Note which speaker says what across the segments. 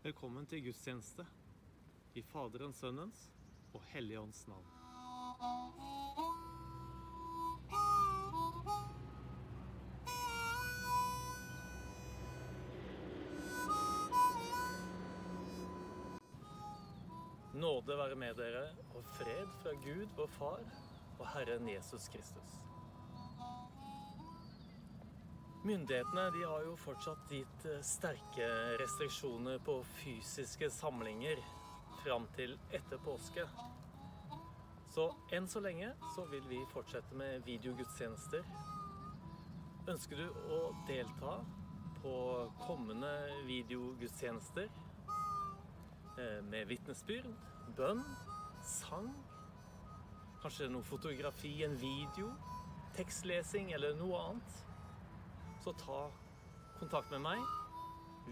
Speaker 1: Velkommen til gudstjeneste i Faderens, Sønnens og Helligånds navn. Nåde være med dere og fred fra Gud, vår Far, og Herren Jesus Kristus. Myndighetene de har jo fortsatt gitt eh, sterke restriksjoner på fysiske samlinger fram til etter påske. Så enn så lenge så vil vi fortsette med videogudstjenester. Ønsker du å delta på kommende videogudstjenester eh, med vitnesbyrd, bønn, sang, kanskje noe fotografi, en video, tekstlesing eller noe annet, så ta kontakt med meg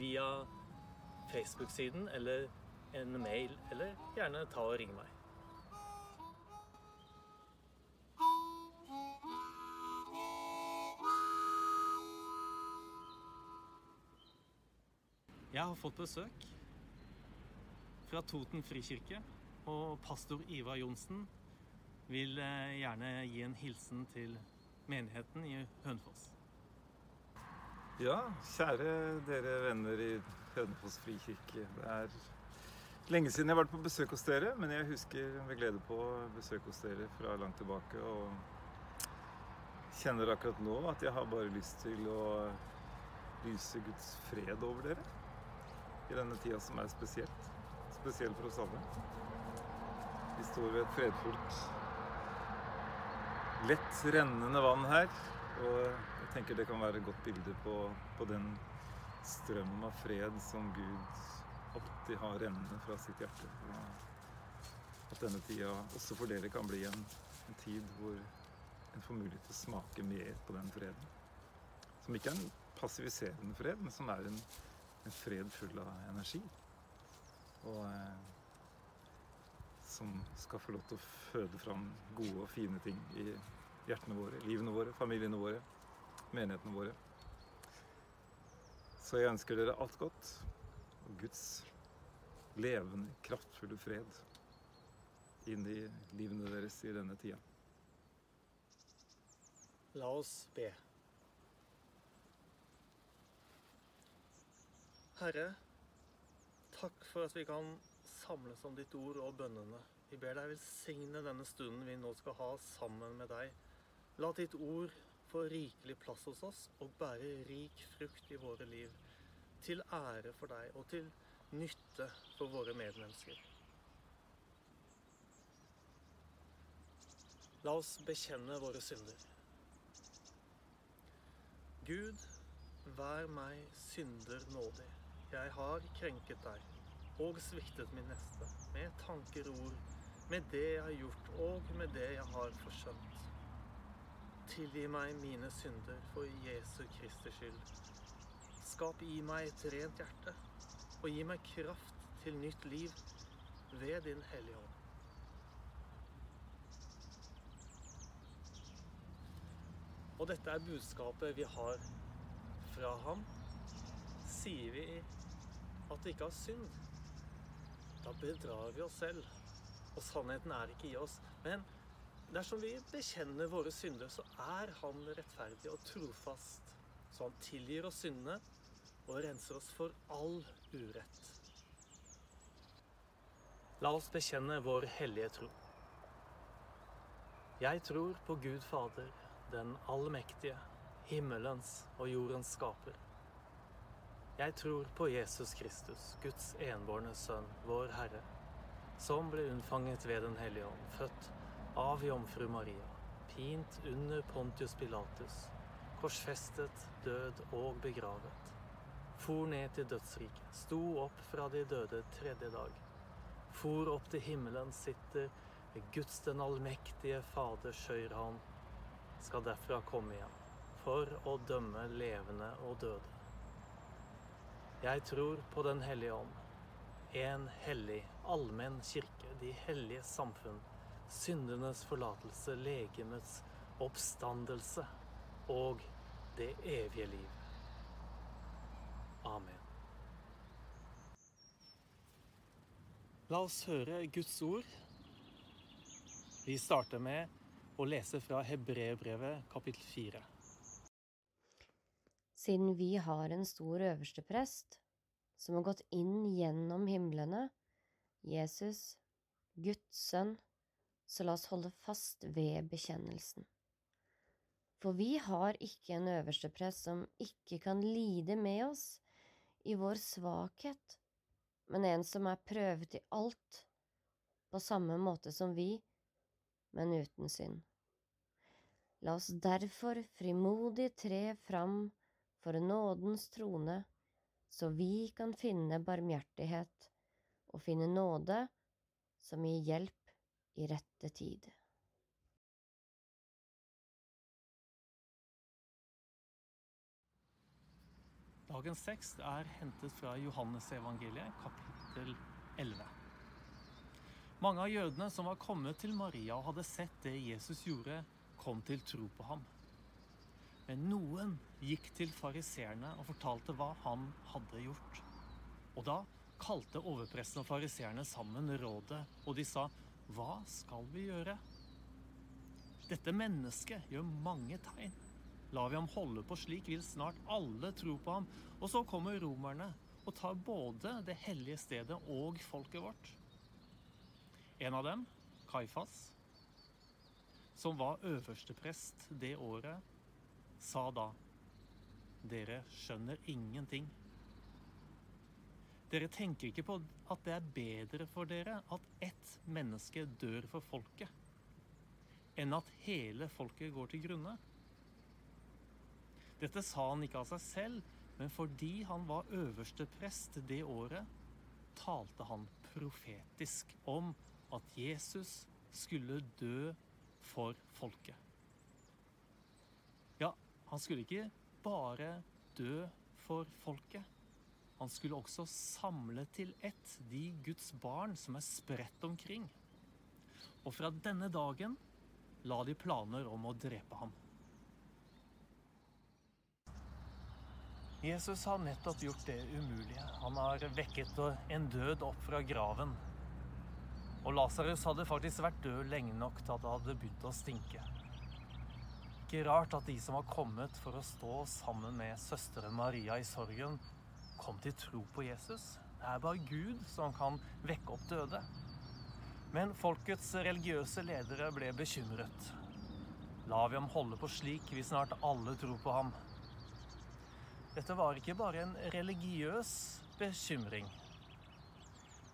Speaker 1: via Facebook-siden eller en mail, eller gjerne ta og ring meg. Jeg har fått besøk fra Toten frikirke, og pastor Ivar Johnsen vil eh, gjerne gi en hilsen til menigheten i Hønefoss.
Speaker 2: Ja, kjære dere venner i Hønefoss frikirke. Det er lenge siden jeg har vært på besøk hos dere, men jeg husker med glede på besøk hos dere fra langt tilbake. Og kjenner akkurat nå at jeg har bare lyst til å lyse Guds fred over dere i denne tida som er spesielt. Spesiell for oss alle. Vi står ved et fredfullt, lett rennende vann her. Og jeg tenker det kan være et godt bilde på, på den strøm av fred som Gud alltid har rennende fra sitt hjerte. At denne tida også for dere kan bli en, en tid hvor en får mulighet til å smake mer på den freden. Som ikke er en passiviserende fred, men som er en, en fred full av energi. Og eh, som skal få lov til å føde fram gode og fine ting i hjertene våre, livene våre, familiene våre, menighetene våre. Så jeg ønsker dere alt godt og Guds levende, kraftfulle fred inn i livene deres i denne tida.
Speaker 1: La oss be. Herre, takk for at vi kan samles om ditt ord og bønnene. Vi ber deg velsigne denne stunden vi nå skal ha sammen med deg. La ditt ord få rikelig plass hos oss og bære rik frukt i våre liv. Til ære for deg og til nytte for våre medmennesker. La oss bekjenne våre synder. Gud, vær meg synder nådig. Jeg har krenket deg og sviktet min neste med tanker og ord, med det jeg har gjort og med det jeg har forsømt. Tilgi meg mine synder for Jesu Kristi skyld. Skap i meg et rent hjerte, og gi meg kraft til nytt liv ved din Hellige Ånd. Og dette er budskapet vi har fra ham. Sier vi at vi ikke har synd, da bedrar vi oss selv, og sannheten er ikke i oss. Men dersom vi bekjenner våre synder, så er han rettferdig og trofast. Så han tilgir oss syndene og renser oss for all urett. La oss bekjenne vår hellige tro. Jeg tror på Gud Fader, den allmektige, himmelens og jordens skaper. Jeg tror på Jesus Kristus, Guds enbårne sønn, vår Herre, som ble unnfanget ved Den hellige ånd, født av jomfru Maria, pint under Pontius Pilatus, korsfestet, død og begravet. For ned til dødsriket, sto opp fra de døde tredje dag. For opp til himmelen, sitter ved Guds den allmektige Faders høyre hånd, skal derfra komme igjen, for å dømme levende og døde. Jeg tror på Den hellige ånd, en hellig, allmenn kirke, de hellige samfunn, syndenes forlatelse, legemets oppstandelse og det evige liv. Amen. La oss høre Guds ord. Vi starter med å lese fra Hebreerbrevet kapittel 4.
Speaker 3: Siden vi har en stor øversteprest som har gått inn gjennom himlene, Jesus, Guds sønn, så la oss holde fast ved bekjennelsen. For vi har ikke en øversteprest som ikke kan lide med oss i vår svakhet, men en som er prøvet i alt, på samme måte som vi, men uten synd. La oss derfor frimodig tre fram for nådens trone, så vi kan finne barmhjertighet og finne nåde som gir hjelp i rette tid.
Speaker 1: Dagens tekst er hentet fra Johannesevangeliet, kapittel 11. Mange av jødene som var kommet til Maria og hadde sett det Jesus gjorde, kom til tro på ham. Men noen gikk til fariseerne og fortalte hva han hadde gjort. Og da kalte overpresten og fariseerne sammen rådet, og de sa, Hva skal vi gjøre? Dette mennesket gjør mange tegn. Lar vi ham holde på slik, vil snart alle tro på ham. Og så kommer romerne og tar både det hellige stedet og folket vårt. En av dem, Kaifas, som var øversteprest det året, sa da Dere skjønner ingenting. Dere tenker ikke på at det er bedre for dere at ett menneske dør for folket, enn at hele folket går til grunne? Dette sa han ikke av seg selv, men fordi han var øverste prest det året, talte han profetisk om at Jesus skulle dø for folket. Ja, han skulle ikke bare dø for folket. Han skulle også samle til ett de Guds barn som er spredt omkring. Og fra denne dagen la de planer om å drepe ham. Jesus har nettopp gjort det umulige. Han har vekket en død opp fra graven. Og Lasarus hadde faktisk vært død lenge nok til at det hadde begynt å stinke. Ikke rart at de som var kommet for å stå sammen med søsteren Maria i sorgen, kom til tro på Jesus. Det er bare Gud som kan vekke opp døde. Men folkets religiøse ledere ble bekymret. La vi ham holde på slik, vi snart alle tror på ham. Dette var ikke bare en religiøs bekymring,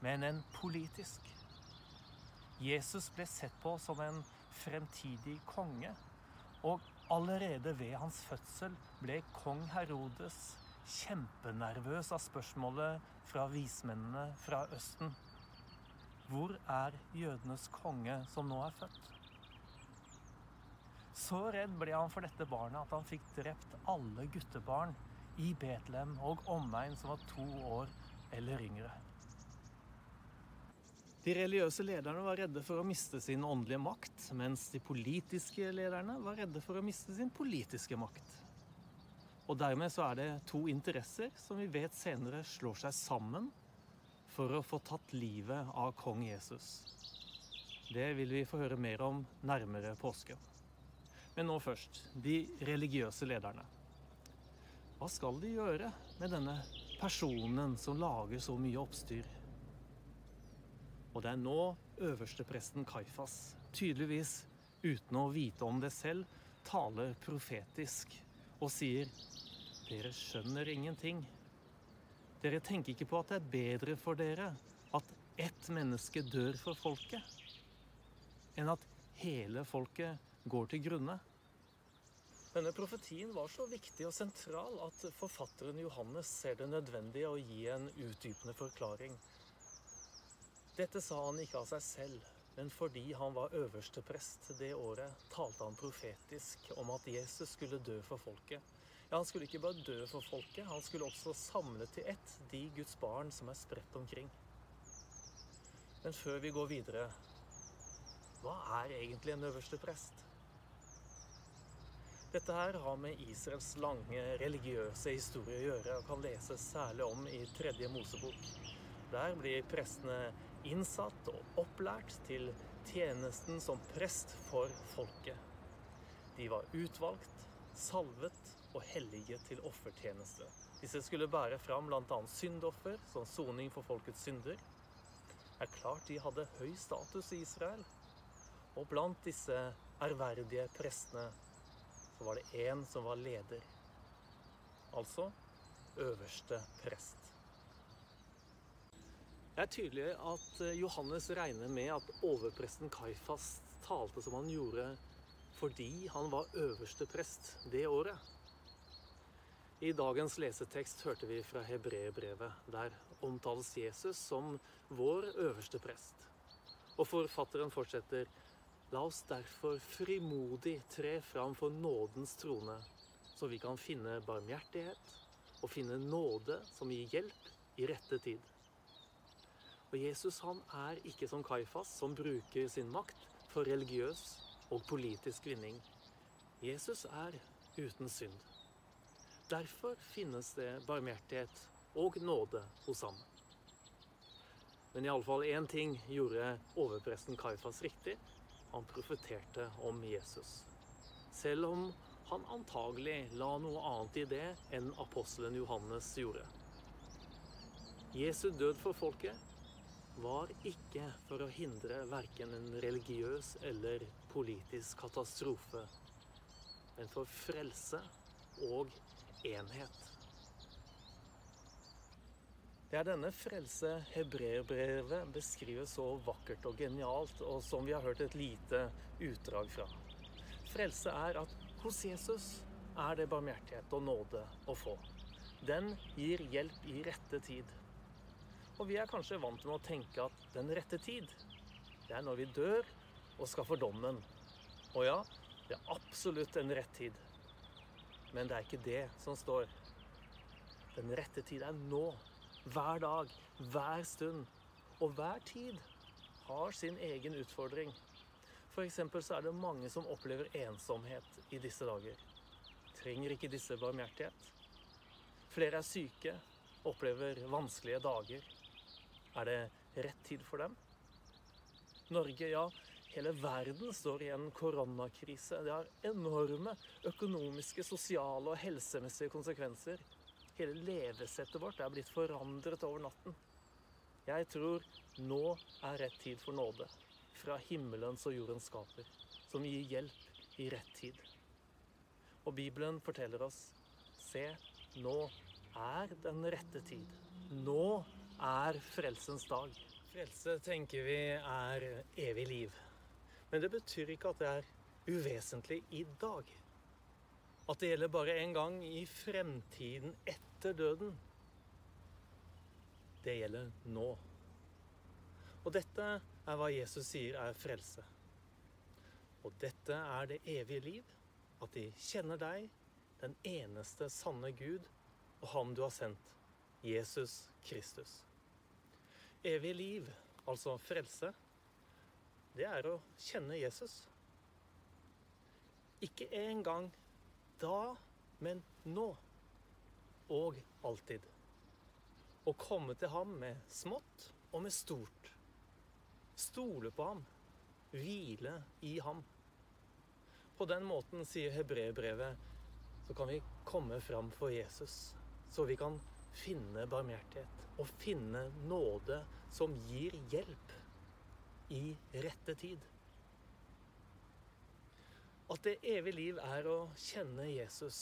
Speaker 1: men en politisk. Jesus ble sett på som en fremtidig konge, og allerede ved hans fødsel ble kong Herodes kjempenervøs av spørsmålet fra vismennene fra Østen. Hvor er jødenes konge som nå er født? Så redd ble han for dette barnet at han fikk drept alle guttebarn i Betlehem og omegn som var to år eller yngre. De religiøse lederne var redde for å miste sin åndelige makt, mens de politiske lederne var redde for å miste sin politiske makt. Og dermed så er det to interesser som vi vet senere slår seg sammen for å få tatt livet av kong Jesus. Det vil vi få høre mer om nærmere påsken. Men nå først de religiøse lederne. Hva skal de gjøre med denne personen som lager så mye oppstyr? Og det er nå øverstepresten Kaifas, tydeligvis uten å vite om det selv, taler profetisk og sier dere skjønner ingenting. Dere tenker ikke på at det er bedre for dere at ett menneske dør for folket, enn at hele folket går til grunne. Denne profetien var så viktig og sentral at forfatteren Johannes ser det nødvendig å gi en utdypende forklaring. Dette sa han ikke av seg selv, men fordi han var øverste prest det året, talte han profetisk om at Jesus skulle dø for folket. Ja, han skulle ikke bare dø for folket, han skulle også samle til ett de Guds barn som er spredt omkring. Men før vi går videre, hva er egentlig en øverste prest? Dette her har med Israels lange religiøse historie å gjøre og kan leses særlig om i tredje Mosebok. Der blir prestene innsatt og opplært til tjenesten som prest for folket. De var utvalgt, salvet og hellige til offertjeneste. Disse skulle bære fram bl.a. syndoffer som soning for folkets synder. Det er klart de hadde høy status i Israel. Og blant disse ærverdige prestene så var det én som var leder. Altså øverste prest. Det er tydelig at eh, Johannes regner med at overpresten Kaifas talte som han gjorde fordi han var øverste prest det året. I dagens lesetekst hørte vi fra hebreerbrevet. Der omtales Jesus som vår øverste prest. Og forfatteren fortsetter La oss derfor frimodig tre fram for nådens trone, så vi kan finne barmhjertighet og finne nåde som gir hjelp i rette tid. Og Jesus han er ikke som Kaifas, som bruker sin makt for religiøs og politisk vinning. Jesus er uten synd. Derfor finnes det barmhjertighet og nåde hos ham. Men iallfall én ting gjorde overpresten Kaifas riktig. Han profeterte om Jesus. Selv om han antagelig la noe annet i det enn apostelen Johannes gjorde. Jesu død for folket var ikke for å hindre verken en religiøs eller politisk katastrofe, men for frelse og enhet. Det er denne frelse hebreerbrevet beskriver så vakkert og genialt, og som vi har hørt et lite utdrag fra. Frelse er at hos Jesus er det barmhjertighet og nåde å få. Den gir hjelp i rette tid. Og vi er kanskje vant med å tenke at den rette tid, det er når vi dør og skal for dommen. Og ja, det er absolutt en rett tid. Men det er ikke det som står. Den rette tid er nå. Hver dag, hver stund. Og hver tid har sin egen utfordring. F.eks. så er det mange som opplever ensomhet i disse dager. Trenger ikke disse barmhjertighet? Flere er syke, opplever vanskelige dager. Er det rett tid for dem? Norge, ja, hele verden står i en koronakrise. Det har enorme økonomiske, sosiale og helsemessige konsekvenser. Hele levesettet vårt er blitt forandret over natten. Jeg tror nå er rett tid for nåde. Fra himmelens og jordens skaper. Som gir hjelp i rett tid. Og Bibelen forteller oss Se, nå er den rette tid. Nå er frelsens dag. Frelse tenker vi er evig liv. Men det betyr ikke at det er uvesentlig i dag. At det gjelder bare en gang i fremtiden etter døden. Det gjelder nå. Og dette er hva Jesus sier er frelse. Og dette er det evige liv, at de kjenner deg, den eneste sanne Gud, og Ham du har sendt, Jesus Kristus. Evig liv, altså frelse, det er å kjenne Jesus. Ikke en gang da, men nå. Og alltid. Å komme til ham med smått og med stort. Stole på ham. Hvile i ham. På den måten, sier hebreerbrevet, så kan vi komme fram for Jesus. Så vi kan finne barmhjertighet og finne nåde som gir hjelp i rette tid. At det evige liv er å kjenne Jesus,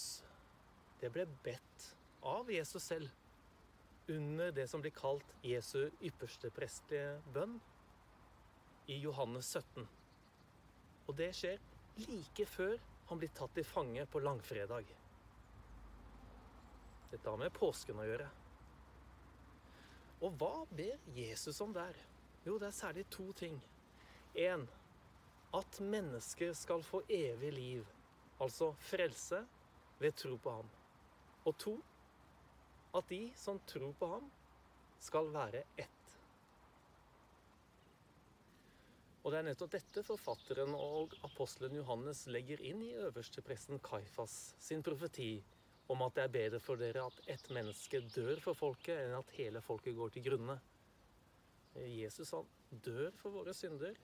Speaker 1: det ble bedt av Jesus selv under det som blir kalt Jesu ypperste prestelige bønn i Johannes 17. Og det skjer like før han blir tatt til fange på langfredag. Dette har med påsken å gjøre. Og hva ber Jesus om der? Jo, det er særlig to ting. Én at mennesker skal få evig liv, altså frelse, ved tro på ham. Og to at de som tror på ham, skal være ett. Og det er nettopp dette forfatteren og apostelen Johannes legger inn i øverstepresten Kaifas sin profeti om at det er bedre for dere at ett menneske dør for folket, enn at hele folket går til grunne. Jesus han dør for våre synder,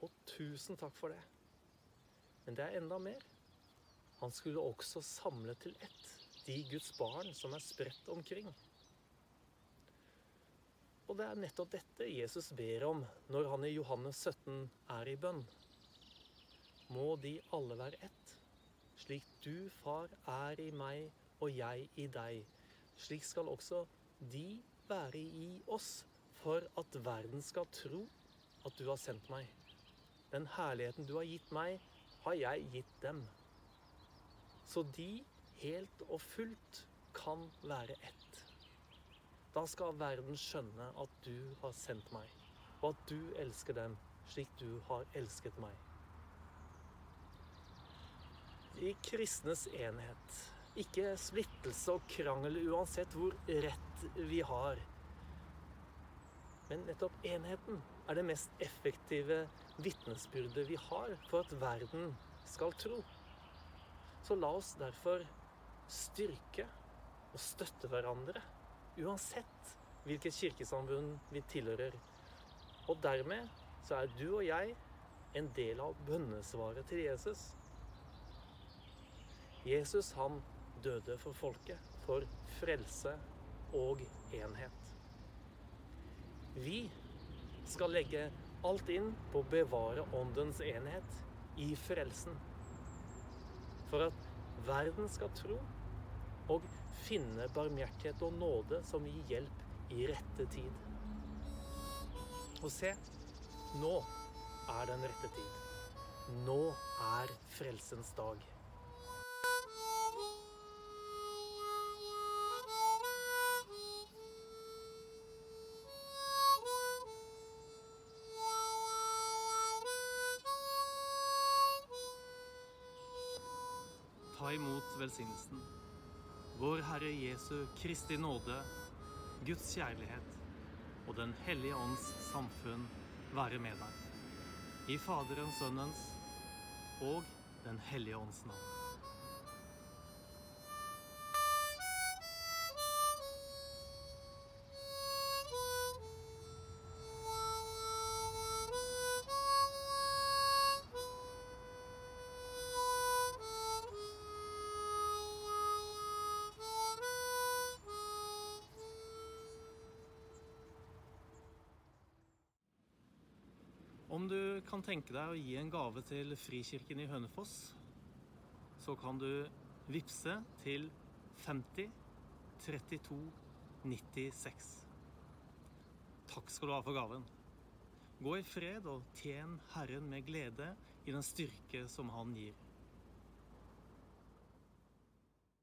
Speaker 1: og tusen takk for det. Men det er enda mer. Han skulle også samle til ett de Guds barn som er spredt omkring. Og det er nettopp dette Jesus ber om når han i Johannes 17 er i bønn. Må de alle være ett, slik du, far, er i meg og jeg i deg. Slik skal også de være i oss, for at verden skal tro at du har sendt meg. Den herligheten du har gitt meg, har jeg gitt dem. Så de helt og fullt kan være ett. Da skal verden skjønne at du har sendt meg, og at du elsker dem slik du har elsket meg. De kristnes enhet, ikke splittelse og krangel uansett hvor rett vi har. Men nettopp enheten er det mest effektive vitnesbyrdet vi har for at verden skal tro. Så la oss derfor styrke og støtte hverandre, uansett hvilket kirkesamfunn vi tilhører. Og dermed så er du og jeg en del av bønnesvaret til Jesus. Jesus han døde for folket, for frelse og enhet. Vi skal legge alt inn på å bevare åndens enhet i frelsen. For at verden skal tro og finne barmhjertighet og nåde som gir hjelp i rette tid. Og se, nå er den rette tid. Nå er frelsens dag. Ta imot velsignelsen. Vår Herre Jesu Kristi nåde, Guds kjærlighet og Den hellige ånds samfunn være med deg. I Faderens, Sønnens og Den hellige ånds navn. Om du kan tenke deg å gi en gave til Frikirken i Hønefoss, så kan du vippse til 50 32 96. Takk skal du ha for gaven. Gå i fred og tjen Herren med glede i den styrke som Han gir.